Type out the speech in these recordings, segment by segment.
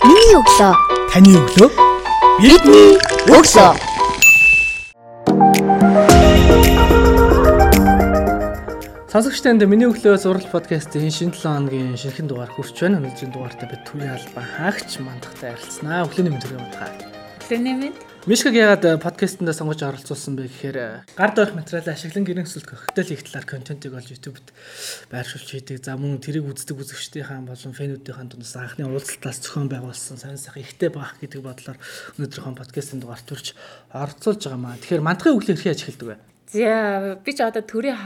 Миний өглөө. Таны өглөө. Бидний өглөө. Сонсогчтанд миний өглөө зураг подкастын шинэ 7 хоногийн шинэхэн дугаар хүрч байна. Өнөөдрийн дугаартаа бид төрийн албан хаагч мандахтай ярилцсанаа. Өглөөний мэнд төрийн мандахаа. Өглөөний мэнд. Мишкаг яагаад подкастэндээ сонгож оролцуулсан бэ гэхээр э, гар доорх материалаа ашиглан гэрэн өсөлт коктейл их талаар контентыг олж YouTube-д байршуулж хийдэг. За мөн тэрийг үздэг үзэгчдийнхаа болон фэнүүдийнхаа дундаас анхны уулзалтаас зохион байгуулсан сайн сайхан ихтэй баах гэдэг бодлоор өнөөдрийнхөө подкастын дугаарт төрж оролцуулж байгаа маа. Тэгэхээр мандахын өглөө хэрхэн ажигладаг вэ? За би ч одоо төрийн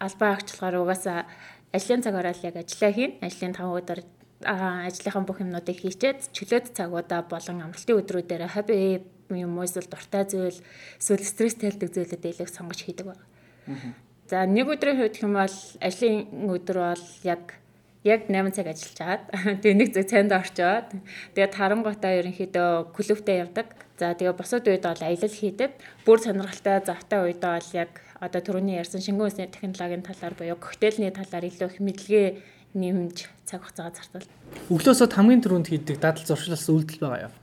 албаа агчлахаар угаасаа ажлын цагаараа л яг ажиллаа хийн. Ажлын 5 өдөр ажлынхаа бүх юмнуудыг хийчээд чөлөөт цагуудаа болон амралтын өдрүүдээр хобби юм уу эсвэл дуртай зүйл эсвэл стресс тайлдаг зүйлүүд илүүх сонгож хийдэг байна. За нэг өдрийн хувьд хэм бол ажлын өдөр бол яг яг 8 цаг ажиллаж чаад тэгээ нэг цаг цайнд орчоод тэгээ тарангуудаа ерөнхийдөө клубтээ явдаг. За тэгээ босод үед бол аялал хийдэг. Бүр сонирхолтой завтай үед бол яг одоо түрүүний ярьсан шингэн үсний технологийн талаар буюу коктейльний талаар илүү их мэдлэгээ нэмж цаг хугацаа зарцуул. Өглөөсөө хамгийн түрүүнд хийдэг дадал зуршлаас үйлдэл байгаа юу?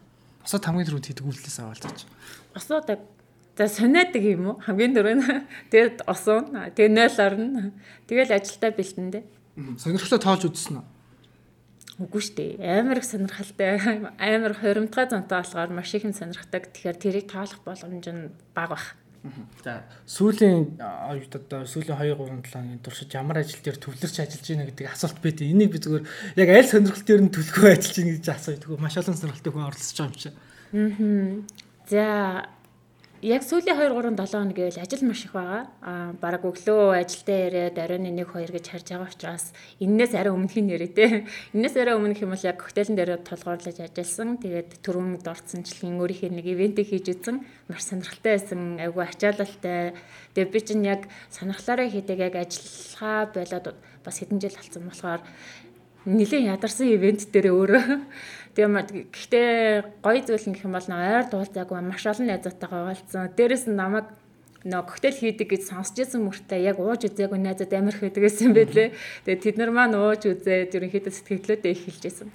Босоод хамгийн түрүүнд хийдэг үйлдэлээс аваалцаач. Босоод за сониадаг юм уу? Хамгийн түрүүнд тэгээд осон. Тэгээд 0 орно. Тэгэл ажилдаа бэлтэн дээ. Сонирхолтой тоож үзсэн үү? Үгүй шүү дээ. Амар их сонирхолтой, амар хоримтгай зонтой болохоор маш их юм сонирхдаг. Тэгэхээр тэрийг тоолох боломж нь бага бах. За сүүлийн одоо сүүлийн 2 3 7 хоногийн туршиж ямар ажил дээр төвлөрч ажиллаж байна гэдэг асуулт байд. Энийг би зүгээр яг аль сонирхол дээр нь төлөхөө ажиллаж байна гэж асууя. Тэгвэл маш олон сонирхолтой хүн оролцож байгаа юм шиг. Аа. За яг сүүлийн 2 3 7 хоног гэвэл ажил маш их байгаа. Аа баг өглөө ажилдаа ирээд оройн 1 2 гэж харж байгаа учраас энээс арай өмнөхийн нэрээ те. Энээс арай өмнөх юм бол яг коктейлэн дээр толгоорлож ажилласан. Тэгээд түрүүнд орцсончлын өөрийнхөө нэг ивентийг хийж үзсэн. Маш сонирхолтой байсан. Айгу ачаалалтай. Тэгээд би чинь яг сонирхлоороо хийдэг яг ажиллахаа болоод бас хэдэн жил болсон болохоор нэлээд ядарсан ивент дээр өөрөө Тэгээ гэхдээ гоё зүйл нь гэх юм бол нөө ойр дуулзаагүй маш олон найзуудтайгаа уулзсан. Дээрэс нь намайг нөө коктейл хийдэг гэж сонсч ирсэн мөртөө яг ууж үзээгүй найзууд амар их байдаг гэсэн байлээ. Тэгээ тэд нар маань ууж үзээд ерөнхийдөө сэтгэлдээ их хэлжсэн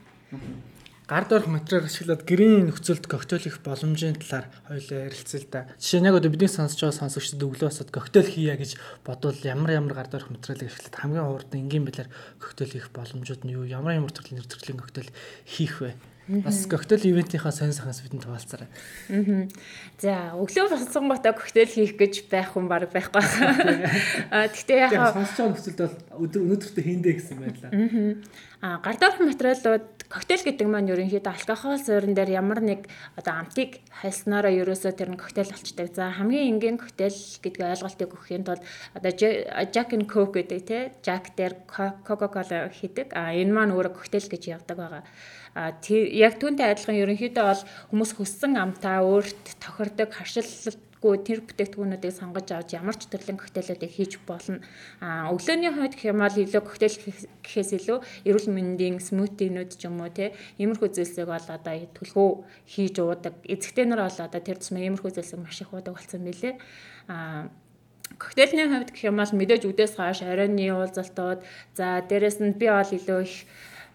гар дорх материал ашиглаад гэрийн нөхцөлд коктейл хийх боломжийн талаар хоёулаа ярилцъя л да. Жишээ нь яг одоо бидний сонсож байгаа сонсогчдод өглөө босоод коктейл хийя гэж бодвол ямар ямар гар дорх материалыг ашиглаад хамгийн хурдан энгийн байдлаар коктейл хийх боломжууд нь юу? Ямар ямар төрлийн нэр төрлийн коктейл хийх вэ? Бас коктейл ивентийнхаа сонь сахаас бидэнд хуваалцаарай. Аа. За, өглөө болсон готоо коктейл хийх гэж байх хүн баг байхгүй байна. Аа, тэгтээ яхаа сонсож байгаа нөхцөлд бол өнөөдөртөө хийндэ гэсэн байлаа. Аа, гардорх материалууд коктейл гэдэг маань ерөнхийдөө алкогол суурин дээр ямар нэг одоо амтыг хайлснаараа ерөөсөө тэр нь коктейл болчдаг. За, хамгийн энгийн коктейл гэдгийг ойлголтыг өгөхийн тулд одоо Jack and Coke гэдэг тий, Jack дээр Coca-Cola хийдэг. Аа, энэ маань өөрөө коктейл гэж явдаг байгаа. Яг түүнтэй адилхан ерөнхийдөө бол хүмүүс хүссэн амтаа өөрт тохирдог харшилгүй тэр бүтээгдэхүүнүүдийг сонгож авч ямар ч төрлийн коктейлүүдийг хийж болно. А өглөөний хувьд гэх юм бол илүү коктейл гэхээс илүү эрүүл мэндийн смутинууд ч юм уу те иймэрхүү зүйлсийг бол одоо төлхөө хийж уудаг. Эцэгтэй нар бол одоо тэр тусмаа иймэрхүү зүйлсийг маш их уудаг болсон билээ. А коктейлний хувьд гэх юм бол мэдээж үдээс хойш оройны уулзалтууд за дээрэс нь би бол илүү их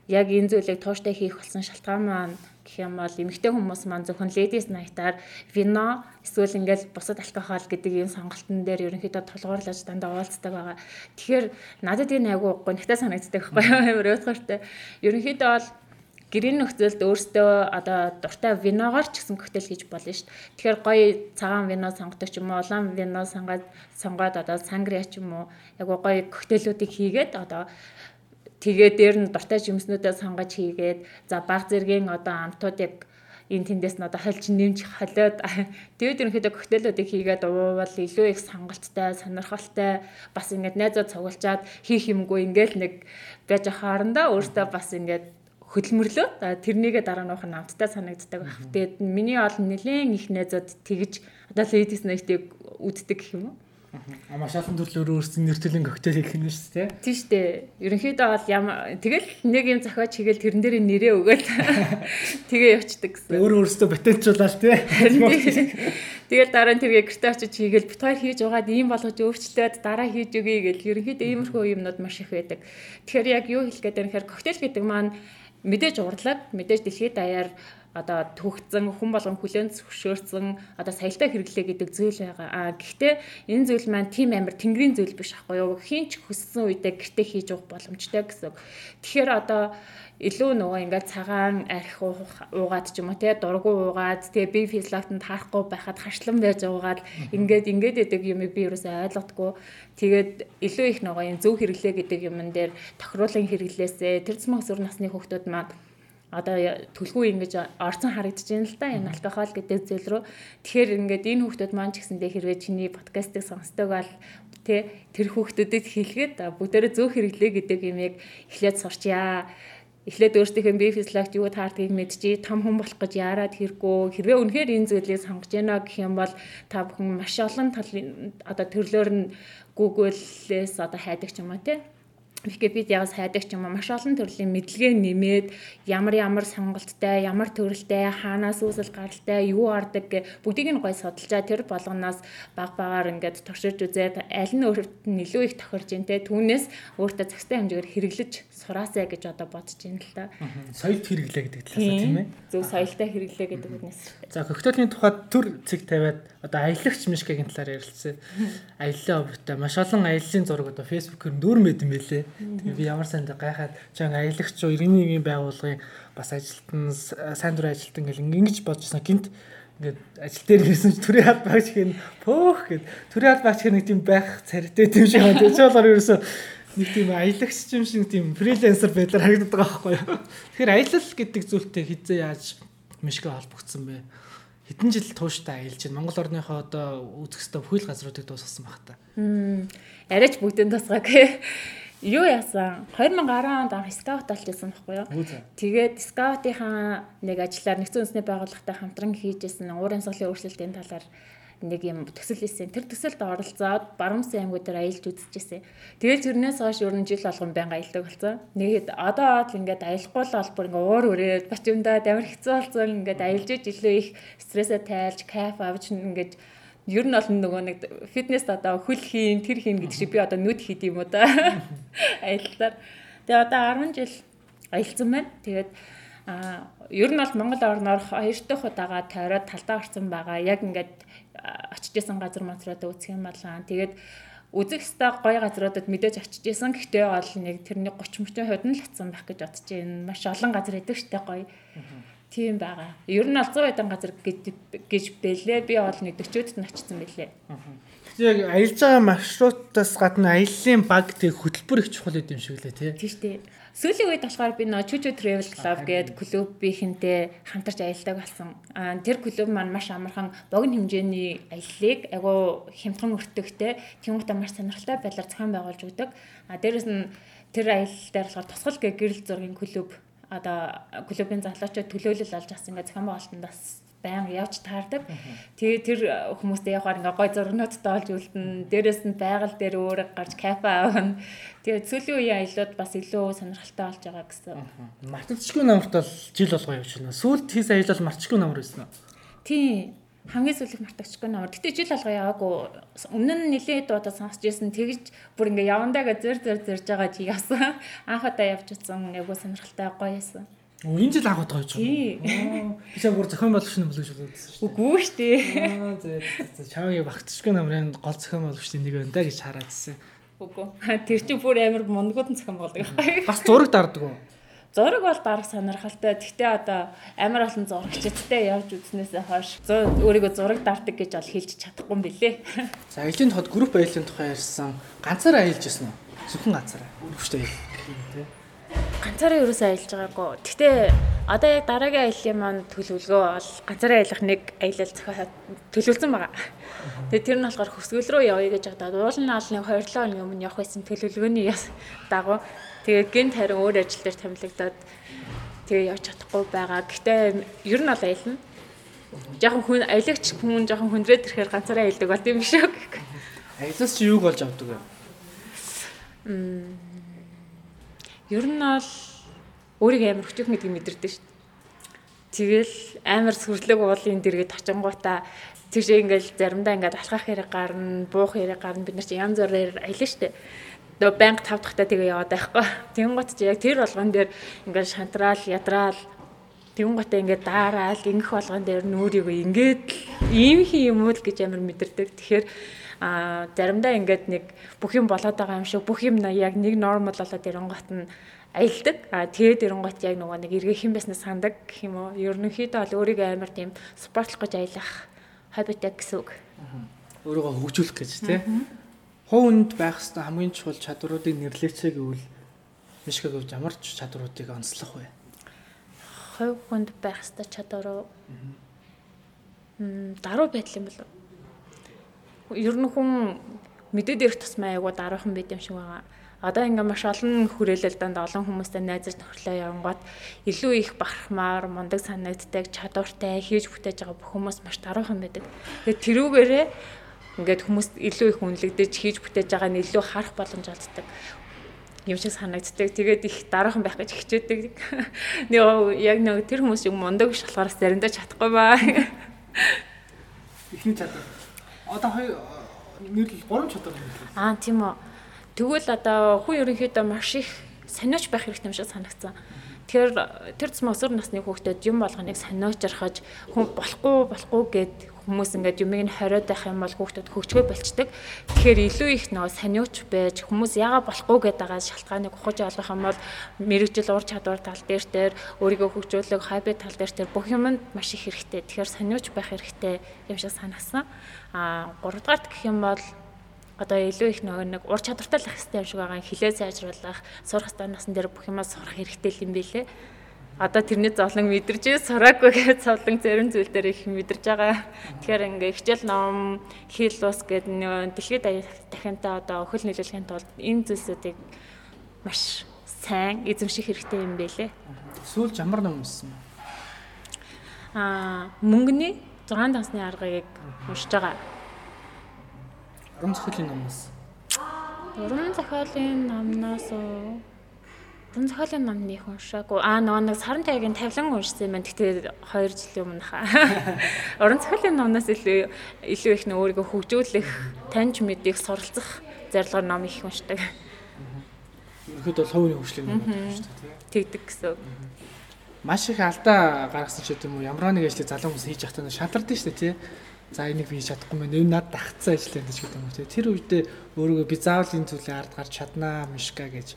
яг энэ зүйлийг тууштай хийх болсон шалтгаан маань гэх юм бол эмэгтэй хүмүүс маань зөвхөн ladies night-аар вино эсвэл ингээл бусад алкогол гэдэг ийм сонголтын дээр ерөнхийдөө толгуурлаж дандаа уулздаг байгаа. Тэгэхээр надад энэ айгуу гонхтой санагддаг байхгүй юу? Амар уйдгартай. Ерөнхийдөө бол гэрийн нөхцөлд өөртөө одоо дуртай виногоор ч гэсэн коктейл хийж болно шүү дээ. Тэгэхээр гоё цагаан вино сонгодог ч юм уу, улаан вино сонгоод сонгоод одоо сангриа ч юм уу, яг гоё коктейлүүдийг хийгээд одоо Тэгээ дээр нь дуртай жимснүүдээ сонгож хийгээд за баг зэргийн одоо амтуудыг энэ тэндээс нь одоо хольж нэмж холиод тэгээд ерөнхийдөө коктейлүүдийг хийгээд уувал илүү их сонголттой, сонирхолтой бас ингээд найзууд цугулчаад хийх юмгүй ингээд нэг байж хаарандаа өөртөө бас ингээд хөдөлмөрлөө. Тэрнийгээ дараа нь уух намттай санагддаг байх. Тэгээд миний ол нэлээд их найзууд тэгж одоо ladies night-ыг үздэг гэх юм уу? А маш олон төрлөөр өөрсдийн нэр төрлийн коктейл хийх юм шүү дээ. Тийм шүү дээ. Ерөнхийдөө бол ямар тэгэл нэг юм зохиож хийгээл тэрэн дээр нэрээ өгөөл тэгээ явцдаг гэсэн. Өөр өөрсдөө патентжуулаад тий. Тэгэл дараа нь тэргээ гэрте очиж хийгээл бит хоёр хийж угаад ийм болгож өөрчлөөд дараа хийж өгье гэл ерөнхийдөө иймэрхүү юмнууд маш их байдаг. Тэгэхээр яг юу хэлэх гээд байна гэхээр коктейл гэдэг маань мэдээж урлаг, мэдээж дэлхийд даяар одоо төгцсөн хүн болгон хүлэн зөвшөөрсөн одоо саяльтай хэрэглээ гэдэг зүйл байгаа. А гэхдээ энэ зүйл маань тийм амар тэнгэрийн зүйл биш аахгүй юу? Хинч хүссэн үедээ гэртээ хийж уух боломжтой гэсэн. Тэгэхээр одоо илүү нөгөө ингээд цагаан арх уугаад ч юм уу те дургу уугаад тэгээ би физиологтод харахгүй байхад хашлан байж уугаад ингээд ингээд идэг юм би юусаа ойлгодгүй тэгээд илүү их нөгөө юм зөв хэрэглээ гэдэг юмн дээр тохируулан хэрэглээсээ тэр зам өсвөр насны хүүхдүүд маань одоо төлгүй ингэж орцон харагдаж байна л да энэ алкогол гэдэг зүйл рүү. Тэгэхээр ингээд энэ хүүхдүүд маань ч гэсэндээ хэрвээ чиний подкастыг сонсдог бол тэ тэр хүүхдүүдэд хэлгээд бүгдээрээ зөв хэрэглээ гэдэг юм яг эхлээд сурчъя. Эхлээд өөрсдийнхөө бие физиологт юу таардгийг мэдчихий, том хүн болох гэж яарад хэрэггүй. Хэрвээ үнэхээр энэ зүйлийг сонгож байна гэх юм бол та бүхэн маш олон талын одоо төрлөөр нь Google-ээс одоо хайдаг ч юм уу те Википедиагаас хайдаг ч юм уу маш олон төрлийн мэдлэгээ нэмээд ямар ямар сонголттой, ямар төрөлтэй, хаанаас үүсэл гаралтай, юу ардаг гэ бүгдийг нь гой судалжаа тэр болгоноос баг багаар ингээд туршиж үзээд аль нь өөрт нь илүү их тохирж ин тэ түүнээс өөртөө цагтай хэмжээгээр хэрэглэж сураасаа гэж одоо бодож байна л да. Соёлт хэрэглээ гэдэг талаас тийм ээ. Зөв соёлтой хэрэглээ гэдэг үгнээс. За хөгтөлийн тухайд төр цэг тавиад одоо аялагч мишкагийн талаар ярилцсан. Аяллаа обтой маш олон аяллаа зураг одоо фэйсбүүкээр нүүр мэд юм байлээ. Тэгээ би ямар санд гайхаад чанга аялагч иргэний нэгэн байгууллагын бас ажилтан сайн дур ажилтан гэл ингэж бодчихсон гинт ингээд ажил дээр ирсэн ч төрийн аль багч гэн пөөх гэд төрийн аль багч нэг тийм байх царайтай тийм шиг байна. Тэгж болохоор ерөөсөө нэг тийм аялагч юм шиг тийм фрилансер байдлаар харагдаад байгаа байхгүй юу. Тэгэхээр аялал гэдэг зүйлтэй хизээ яаж мишгэ холбогдсон бэ? Хэдэн жил тууштай аялж байна. Монгол орныхоо одоо үүсэх ёстой бүхэл газруудыг дуусгасан баг та. Арайч бүгдэн тусгаг юу яасан 2010 онд анх скаут алт хийсэн байхгүй юу. Тэгээд скаутынхаа нэг ажиллаар нэгэн үндэсний байгууллагатай хамтран хийжсэн уурын соёлын өөрчлөлтийн талаар нэг юм төсөл хийсэн. Тэр төсөлд оролцоод Баруунсын аймагуд дээр аялж үзчихсэн. Тэгээд тэрнээс хойш ер нь жил болгон байнга аялдаг болсон. Нэгэд одоо л ингээд аялахгүй л бол бүр ингээд уур өрөөд бач юмдаа дамир хэцүү болсон ингээд аялж иж илүү их стрессээ тайлж, кайф авч ингээд ер нь бол нөгөө нэг фитнес одоо хөл хийн тэр хийн гэдэг шиг би одоо нүд хийд юм уу да аяллаар. Тэгээ одоо 10 жил аялсан байна. Тэгээд а ер нь бол Монгол орноор хоёр дахь удаага тойроод талдаа орсон байгаа. Яг ингээд очиж исэн газар материалаа үүсгэх юм балаа тэгээд үзэх хэвээр гоё газруудад мэдээж очиж исэн гэхдээ бол нэг тэрний 30 30 хувьд нь л атсан байх гэж бодож байна. Маш олон газар идэг штэ гоё Тийм байгаа. Ер нь 100 хэдэн газар гэж бэлээ. Би бол нэг 40-од нь очсон бэлээ. Яг аялж байгаа маршрутаас гадна аяллаа баг тэг хөтөлбөр их чухал юм шиг лээ тий. Тийм шүү дээ. Сүүлийн үед болохоор би нөө Чүчү Travel Club гээд клубийнхэнтэй хамтарч аялдаг болсон. Аа тэр клуб маань маш амархан богино хэмжээний аяллыг агуу хямдхан өртөгтэй тэмүүтэ маш сонирхолтой байдлаар зохион байгуулж өгдөг. Аа дээрэс нь тэр аялал дээр болохоор тусгал гэ гэрэл зургийн клуб одоо клубын залуучууд төлөөлөл олж авсан ингээ зохион байгуулалтанд баян явж таардаг. Тэгээ тэр хүмүүстэй явахаар ингээ гой зургнуудтай олж үлдэн. Дээрээс нь байгаль дээр өөр гарч кафе аавна. Тэгээ сүүлийн үеийн аялууд бас илүү сонирхолтой болж байгаа гэсэн. Мартагдчихгүй намарт бол жил болго явж байна. Сүүлд хийс аялал мартчихгүй намар байсан уу? Тийм хамгийн сүүлд мартагчгүй нөр. Гэтэ жил алга яваагүй. Өмнө нь нилээд удаа сонсч ирсэн. Тэгж бүр ингээ явандаа гэж зэр зэр зэрж байгаа чи яасан. Анх удаа явж утсан айгуу сонирхолтой гоё яасан. Оо энэ жил анх удаа явж байгаа. Би чам бүр зохион болгогч юм болов шүү дээ. Үгүй шүү дээ. Аа зөө чамгийн багтчихгүй намрын гол зохион болгогчдын нэг байна да гэж хараадсэн. Үгүй. Тэр чинь бүр амар монгод зохион болгох. Бас зураг дарддаг уу? Зураг бол баг сонирхолтой. Гэхдээ одоо амар олон зурагчдтай явж үзснээсээ хойш өөрийгөө зураг дартаг гэж бол хэлж чадахгүй юм билэ. За аялын тохиолд групп аялын тухай ярьсан. Ганцаараа аялж яснаа уу? Зөвхөн ганцаараа. Үргэлжтэй тий. Ганцаараа ч аялж байгаагүй. Гэхдээ одоо яг дараагийн аяллаа маань төлөвлөгөө бол ганцаараа аялах нэг аялал зохио төлөвлөсөн байгаа. Тэгээ тэр нь болохоор хөсгөл рүү явъя гэж бодоод уулын наалны 2-7 өдрийн өмнө явах байсан төлөвлөгөөний дагуу Тэгээ гинт харин өөр ажил дээр томилогдоод тэгээ явж чадахгүй байгаа. Гэхдээ ер нь бол аялна. Жохон хүн аялагч хүн жохон хүндрээд ирэхээр ганцаараа аялдаг бол тийм шүү. Аялаас чи юу болж авдаг вэ? Мм. Ер нь бол өөрийгөө амар хөтөх мэдгийг мэдэрдэг шүү. Тэгэл амар сүрлэг уулын дэргэд очингуудаа тэгшээ ингээл заримдаа ингээд алхах хэрэг гарна, буух хэрэг гарна бид нар чи янз бүрээр аялна шүү Дөө банк 5 дахьтаа тэгээ яваад байхгүй. Тэнгуут чи яг тэр болгон дээр ингээд шантраал, ядраал Тэнгуутаа ингээд даараал ингэх болгон дээр нүрийгөө ингээд ийм хий юм уу л гэж амар мэдэрдэг. Тэгэхээр а заримдаа ингээд нэг бүх юм болоод байгаа юм шиг бүх юм яг нэг нормал болоод ирэнгот нь аялдаг. А тэгээд ирэнгот яг нөгөө нэг эргэх юм байснаа сандаг гэх юм уу. Ерөнхийдөө бол өөрийгөө амар тийм спортлох гэж аялах хоббитэй гэсэн үг. Өөрийгөө хөгжүүлэх гэж тий. Хуу хүнд байх хэвээр хамгийн чухал чадваруудыг нэрлэцээ гэвэл Мишка гэвч ямар ч чадваруудыг онцлох вэ? Хувь хүнд байх хэвээр чадвар уу? Мм даруй байдал юм болов ер нь хүн мэдээд ирэх тусмаа айгуу дараахан байд юм шиг байгаа. Одоо ингээ маш олон хүрээлэлдэнд олон хүмүүстэй найзаж тохирлоо явангууд илүү их бахархмаар, мундаг санагддаг, чадвартай хийж бүтээж байгаа бүх хүмүүс маш дараахан байдаг. Тэгээд тэрүүгээрээ ингээд хүмүүс илүү их үнэлэгдэж хийж бүтээж байгаа нь илүү харах боломж олддог юм шиг санагддаг. Тэгээд их дараахан байх гэж хичээдэг. Нэг яг нэг тэр хүмүүс юм мундаг болохоор заримдаа чадахгүй баа. Ихний чадвар Одоо хоёр нийлэл 3 чадвар юм. Аа тийм үү. Тэгвэл одоо хүн ерөнхийдөө маш их сониоч байх хэрэгтэй юм шиг санагдсан. Тэгэхээр тэр цэс өсвөр насны хүүхдэд юм болгоныг сониочрахаж хүн болохгүй болохгүй гэд хүмүүс ингээд юмыг нь хориод байх юм бол хүүхдэд хөгжгөө болчдөг. Тэгэхээр илүү их нөө сониоч байж хүмүүс яага болохгүй гэдэг байгаа шалтгааныг ухаж олох юм бол мэрэгжил ур чадвар тал дээр дээр өөрийгөө хөгжүүлэх хобби тал дээр дээр бүх юмд маш их хэрэгтэй. Тэгэхээр сониоч байх хэрэгтэй юм шиг санагсан. А 3 дугаарт гэх юм бол одоо илүү их нөгөө нэг ур чадвартай л ах хэрэгтэй юм шиг байгаа хилээ сайжруулах, сурах хэвээр насан дээр бүх юмаа сурах хэрэгтэй юм билэ. Одоо тэрний зовлон мэдэрч сураагүй гэж зовлон зарим зүйл дээр их мэдэрж байгаа. Тэгэхээр ингээ хичээл ном, хэл ус гэдэг нөгөө дэлхийд дахинтаа одоо өхөл нийлүүлэхийн тулд энэ зүйлсүүдийг маш сайн эзэмших хэрэгтэй юм байлээ. Сүүлд ямар ном унссан бэ? Аа мөнгөний 6 дансны аргыг уншиж байгаа. Уран зохиолын номоос. Уран зохиолын номноос уран зохиолын ном нэг уншаагүй. Аа нөгөө нэг саран тайгийн тавлан уншсан юм байна. Гэтэ 2 жилийн өмнө хаа. Уран зохиолын номноос илүү илүү их нөө өөрийгөө хөгжүүлэх, таньж мэдих, суралцах зорилгоор ном их уншдаг. Ерөнхийдөө бол хувийн хөгжлийн ном шүү дээ. Тэгдэг гэсэн маш их алдаа гаргасан ч гэдэм үү ямар нэг ажлыг залуу хүмүүс хийж явахдаа шантардаг шүү дээ тий. За энийг би чадахгүй мэн энэ над дагцсан ажил энэ ч гэдэм үү тий. Тэр үедээ өөрийгөө би заавал энэ зүйлийг ард гарч чаднаа мишка гэж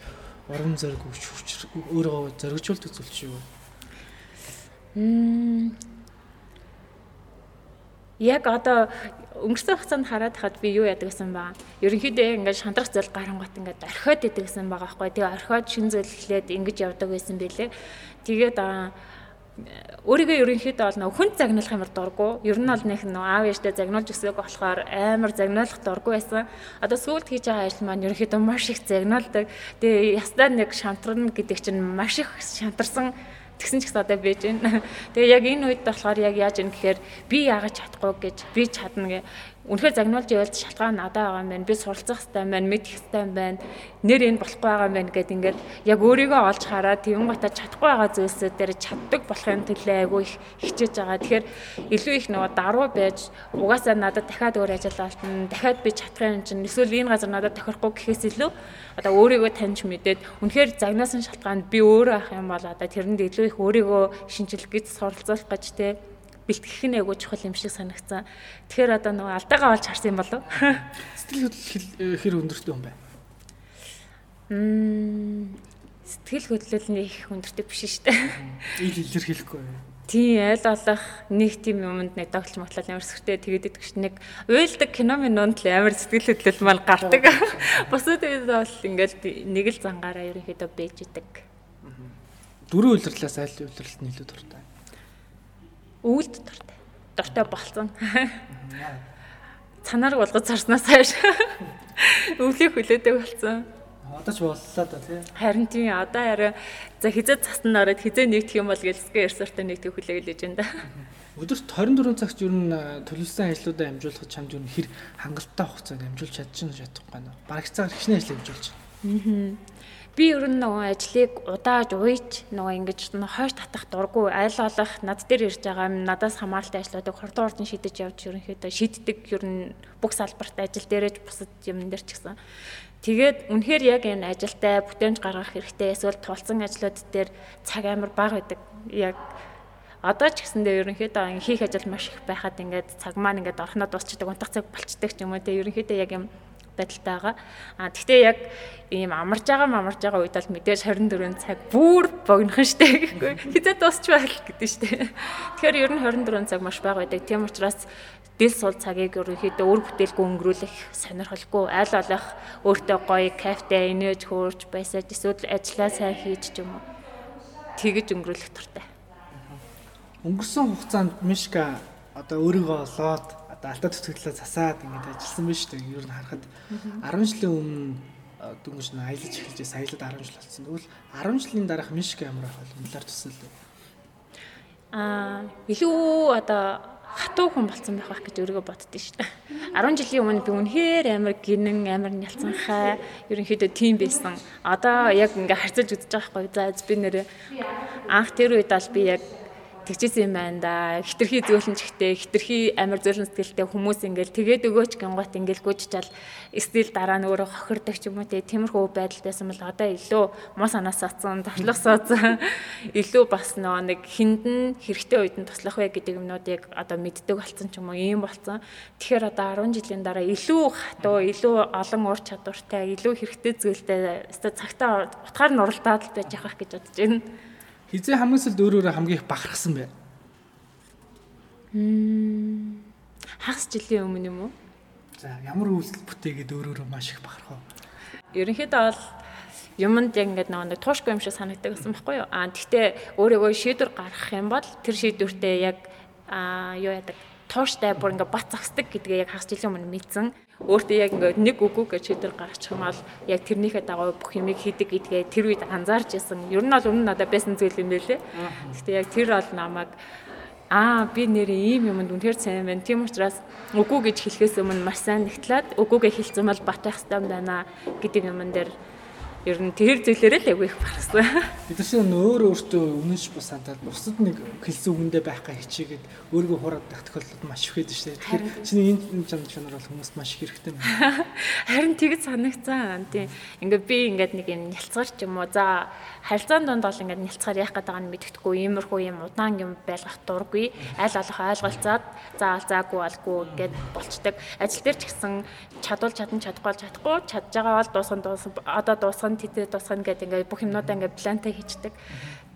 урам зориг өгч өөрөө зоригжуулдаг зүйл чи юу? Мм яг одоо өнгөрсөн хугацаанд хараад хаад би юу яадаг гэсэн ба. Ерөнхийдөө ингээд шантрах зүйл гарангуут ингээд орхиод идэг гэсэн байгаа байхгүй. Тэгээ орхиод шин зүйл эхлээд ингэж явдаг байсан бэлээ. Тэгээд өөрийгөө ерөнхийдөө бол нөх хүнд загнуулах юмар дурггүй. Ер нь бол нэг нөө аав ээжтэй загнуулж өсөг болохоор амар загнуулах дурггүй байсан. Одоо сүүлд хийж байгаа ажил маань ерөнхийдөө маш их загнуулдаг. Тэгээ ястаа нэг шантрна гэдэг чинь маш их шантарсан тэгсэн ч гэсэн одоо байж байна. Тэгээ яг энэ үед болохоор яг яаж юм гэхээр би яагаад чадахгүй гэж би чадна гэ Үнэхээр загнуулж явуулж шалтгаан надад байгаа юм байна. Би суралцах хэрэгтэй юм байна, мэдэх хэрэгтэй юм байна. Нэр энэ болохгүй байгаа юм байна гэд ингээд яг өөрийгөө олж хараад тэгүн гата чадахгүй байгаа зүйлсүүд дээр чаддаг болохын төлөө айгүй их хичээж байгаа. Тэгэхээр илүү их нөгөө даруй байж угаасаа надад дахиад өөр ажил олтно. Дахиад би чадах юм чинь эсвэл энэ газар надад тохирохгүй гэхээс илүү одоо өөрийгөө таньж мэдээд үнэхээр загнаасан шалтгаанд би өөрөө ах юм бол одоо тэрэнд илүү их өөрийгөө шинжилэх гэж суралцах гэж те бэлтгэх нь айгуу чухал юм шиг санагцсан. Тэгэхээр одоо нөгөө алдаагаа олж харсан юм болов. Сэтгэл хөдлөл хэр өндөртэй юм бэ? Мм сэтгэл хөдлөл нь их өндөртэй биш шүү дээ. Ил илэрхийлэхгүй. Тийм айл болох нэг тийм юмд нэг догтлж матлал амар сүртэй тэгээд идэх чинь нэг уйлдаг кино минунд л амар сэтгэл хөдлөл маань гардаг. Бусад үед бол ингээл нэг л зангаараа ерөнхийдөө бэж идэг. Дөрөв үйлрлээс аль үйлрэлт нь илүү дуртай? Өвөлд дуртай. Дуртай болцсон. Цанаар болгож царснаас хойш өвлийг хүлээдэг болсон. Одоо ч боллоо да тий. Харин тийм одоо арай за хизээ цаснд ороод хизээ нэгдэх юм бол гэлсгээ ерсөртөө нэгдэх хүлээгээл юм да. Өдөрт 24 цагт юу н төлөвлөсөн ажлуудаа амжуулахад чамд юу хэр хангалттай хугацаанд амжуулж чадчихна чадахгүй нэ. Бараг цагаар хичнээн ажил амжуулж. Аа би ер нь нөгөө ажлыг удааж уйж нөгөө ингэж хойш татах дурггүй аль болох над дээр ирж байгаа юм надаас хамааралтай ажлуудыг хурдан хурдан шийдэж явж ерөнхийдөө шийддэг ер нь бүх салбарт ажил дээрэж бусад юм дээр ч гэсэн Тэгээд үнэхээр яг энэ ажилдаа бүтээмж гаргах хэрэгтэй эсвэл тулцсан ажлууд дээр цаг амар бага байдаг. Яг одоо ч гэсэндээ ерөнхийдөө хийх ажил маш их байхад ингээд цаг маань ингээд орхноо дуусчдаг, унтах цаг болчдаг ч юм уу. Тэгээд ерөнхийдөө яг юм байдалтай байгаа. А тэгтээ яг ийм амарч байгаа амарч байгаа үед бол мэдээж 24 цаг бүр богинохон штэ гэхгүй. Хизээ дуусч байл гэдэг штэ. Тэгэхээр ер нь 24 цаг маш бага байдаг. Тийм учраас дэл сул цагийг ерөнхийдөө өөр бүтээлгүй өнгөрүүлэх сонирхолгүй аль болох өөртөө гоё кафе инээж хөөрч байсаад эсвэл ажиллаа сайн хийж ч юм уу тэгэж өнгөрүүлэх туртай. Өнгөрсөн хугацаанд Мишка одоо өөрийгөө олоод одоо алтаа төсөглөө засаад ингэж ажилласан шүү дээ. Ер нь харахад 10 жилийн өмнө дөнгөж нь аялаж эхэлжээс аялаад 10 жил болсон. Тэгвэл 10 жилийн дараах Мишка ямар ах вэ? Мэлэр төсөөлөө. Аа илүү одоо хатуу хүн болсон байх байх гэж өөрийгөө боддөө шүү дээ. 10 жилийн өмнө би үнэхээр амар гинэн амар нялцанхай ерөнхийдөө тийм байсан. Одоо яг ингээ харьцаж үзэж байгаа хгүй. За би нэр анх тэр үед бол би яг тэгчихсэн юм байна да. Хитрхи зөөлөнчгтэй, хитрхи амар зөөлөн сэтгэлтэй хүмүүс ингээл тэгээд өгөөч гингот ингээл гүйчжал стил дараа нь өөрөө хохирдог ч юм уу тиймэрхүү байдал байсан бол одоо илүү муу санаас атсан, торлох суудсан илүү бас нөө нэг хиндэн хэрэгтэй үед нь туслах вэ гэдэг юмнуудыг одоо мэддэг болсон ч юм уу ийм болсон. Тэгэхээр одоо 10 жилийн дараа илүү хатуу, илүү олон ур чадвартай, илүү хэрэгтэй зүйлтэй цагтаа утгаар нь уралдаад байж явах гэж бодож байна. Хизээ хамгийн сүүлд өөр өөрө хамгийн их бахархсан бэ? Мм. Хагас жилийн өмнө юм уу? За ямар үйлдэл бүтээгээд өөр өөрө маш их бахархав. Ерөнхийдөө бол юмд яг ингээд нэг туушгүй юм шиг санагддаг гэсэн байхгүй юу? Аа тэгтээ өөрийгөө шийдвэр гаргах юм бол тэр шийдвэртээ яг аа юу яадаг тууштай бүр ингээд бат загсдаг гэдгээ яг хагас жилийн өмнө мэдсэн өөртөө яг ингээд нэг үгүй гэж шийдвэр гаргачих юм бол яг тэрнийхээ дагуу бүх юмыг хийдэг гэдгээ тэр үед анзаарч исэн. Ер нь бол өмнө надад байсан зүйл юм байлээ. Гэхдээ яг тэр бол намайг аа би нэрээ ийм юмд үнэхээр сайн байна. Тийм учраас үгүй гэж хэлэхээс өмнө маш сайн нэгтлээд үгүйгээ хэлсэн бол бат байх хэрэгтэй юм байна гэдэг юмн дээр ер нь тэр зүйлээрээ л айгүй их барсан. Бид чинь өөр өөртөө өмнөж бус сантаад бусад нэг хэлсэн үгэндээ байх га хичээгээд өөрийгөө хураад байх тохиолдол маш их байдаг шүү дээ. Тэгэхээр чиний энэ чанар чанар бол хүмүүст маш их хэрэгтэй байна. Харин тэгж санагцсан. Тийм. Ингээд би ингээд нэг юм нялцгар ч юм уу. За харилцаан донд бол ингээд нялцгаар яах гэдэг нь мэддэхгүй иймэрхүү юм удаан юм байлгах дурггүй. Аль болох ойлголцоод заавал заагүй алгүй гэд болчдаг. Ажил дээр ч гэсэн чадвал чадан чадахгүй чадахгүй чадж байгаа бол дуусган дуусган одоо дуусган тэтэй дуусгана гэдэг ингээд бүх юмнуудаа ингээд плантай хийчихдэг.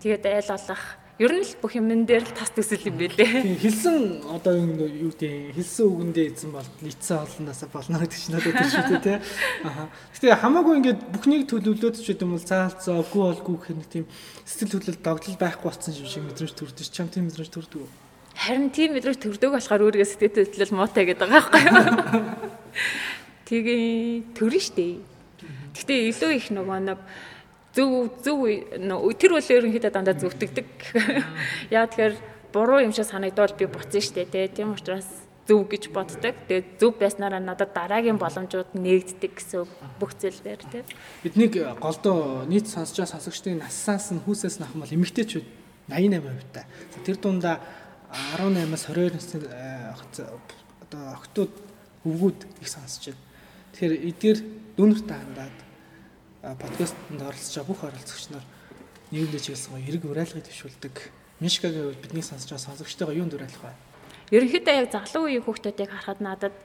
Тэгээд айл болох Ер нь л бүх юмн дээр л тас төсөл юм бэлээ. Хэлсэн одоо юу гэдэг хэлсэн үгэндээ эзэн бол нийцсэн олноосоо болно гэдэг чинь надад тийш үү те. Аха. Гэтэ хамаагүй ингээд бүхнийг төлөвлөөд ч гэдэм бол цаалцаа үгүй болгүй гэх нэг тийм сэтгэл хөдлөл догтлол байхгүй болсон юм шиг мэдрэмж төрдөж чам тийм мэдрэмж төрдөг? Харин тийм мэдрэмж төрдөг болохоор өөрийгөө сэтгэл хөдлөл муутай гэдэг байгаа байхгүй юу? Тэгээ төрн штэ. Гэтэ илүү их нөгөө нэг зөв зөв тэр бол ерөнхийдөө дандаа зөвтгдөг. Яа тэгэхээр буруу юм шиг санагдвал би буцсан штэ тий. Тийм учраас зөв гэж боддог. Тэгээд зөв байснараа надад дараагийн боломжууд нээгддэг гэсэн бүх зүйлээр тий. Бидний голдоо нийт сонсож байгаа сонсогчдын нассаас нь хүүсээс нь ахмал эмэгтэйчүүд 88% таа. Тэр дундаа 18-аас 22 насны одоо охтууд өвгүүд их сонсож байна. Тэгэхээр эдгээр дүүнэрт хандаад подкастэнд оролцож байгаа бүх оролцогч нар нийгэмдээ чиглэсэн гоё эрг урайлгыг төвшүүлдэг. Мишкагийн хувьд бидний сонсож байгаа сонсогчтойгоо юунд урайлах вэ? Ерөнхийдөө яг загалуу үеийн хүүхдүүдийг харахад надад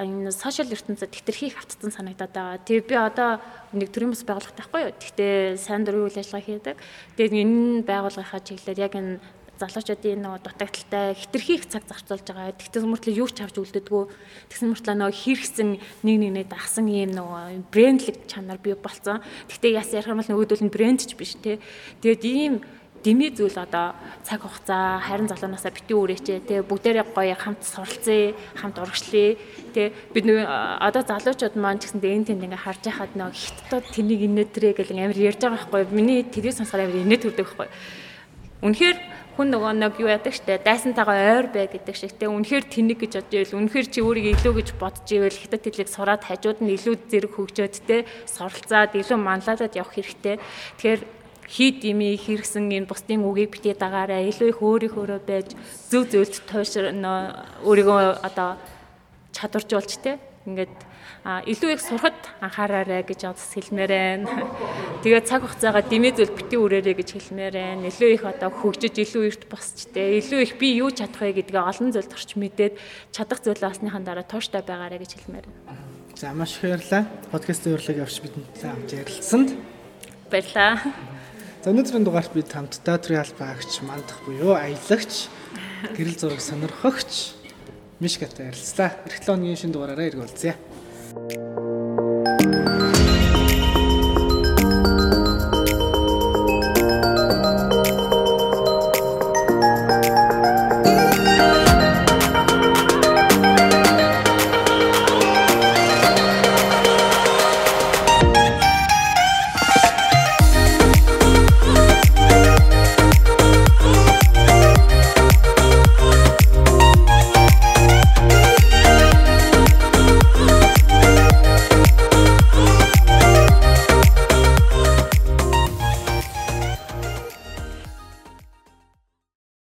энэ сошиал ертөнцид хэтэрхийх автцсан санагдаад байгаа. Тэгээ би одоо нэг төрийн бас байгууллагатай байхгүй юу. Гэхдээ сайн дурын үйл ажиллагаа хийдэг. Тэгээд энэ байгууллагынхаа чиглэлээр яг энэ залуучуудын нөгөө дутагдaltaй хитрхи их цаг зарцуулж байгаа. Тэгтээ мөртлөө юу ч авч үлддэггүй. Тэгсэн мөртлөө нөгөө хэрэгсэн нэг нэгнээ дагсан юм нөгөө брендлэг чанар бий болцсон. Тэгтээ яс ярих юм бол нөгөөдөл нь брэнд ч биш те. Тэгээд ийм дими зүйл одоо цаг хугацаа харин залуунаасаа бити үрээчээ те бүгдээрээ гоё хамт суралцъя хамт урагшлъя те бид нөө одоо залуучууд маань ч гэсэн энэ тэнд ингээ харж байхад нөө хиттод тэнийг инээтрээ гэл амар ярьж байгаа байхгүй миний тэрийг сонсохоор амар инээ төрдөг байхгүй үнэхээр хүн нөгөө нэг юу яадаг штэ дайсантайгаа ойр бай гэдэг шиг. Те үнэхээр тэнэг гэж бодож ивэл үнэхээр чи өөрийгөө илүү гэж бодож ивэл хятад хэлийг сураад хажууд нь илүү зэрэг хөгжөөд те суралцаад илүү манлайлаад явах хэрэгтэй. Тэгэхээр хит ими хэрэгсэн энэ бусдын үгийг битээ дагаараа илүү их өөрийнхөөрөө байж зөв зөвлөлт туушр өөрийгөө одоо чадваржуулж те ингээд илүү их сурахад анхаараарай гэж бас хэлмээр байна. Тэгээд цаг хугацаагаа дэмий зүйл бити үрээрэй гэж хэлмээр байна. Илүү их одоо хөгжиж илүү эрт босч тэ илүү их би юу чадах вэ гэдгээ олон зүйлд орч мэдээд чадах зүйл басныхан дараа тууштай байгаарай гэж хэлмээр байна. За маш их баярлалаа. Подкастын урлагийг авч бидэнтэй хамт ярилцсанд Баярлаа. За өнөөдрийн дугаарт бид хамт театрын албаагч мандах буюу аялагч гэрэл зураг сонирхогч Мишгатай ярилцлаа. 7 өдрийн шинэ дугаараараа иргүүлцгээе.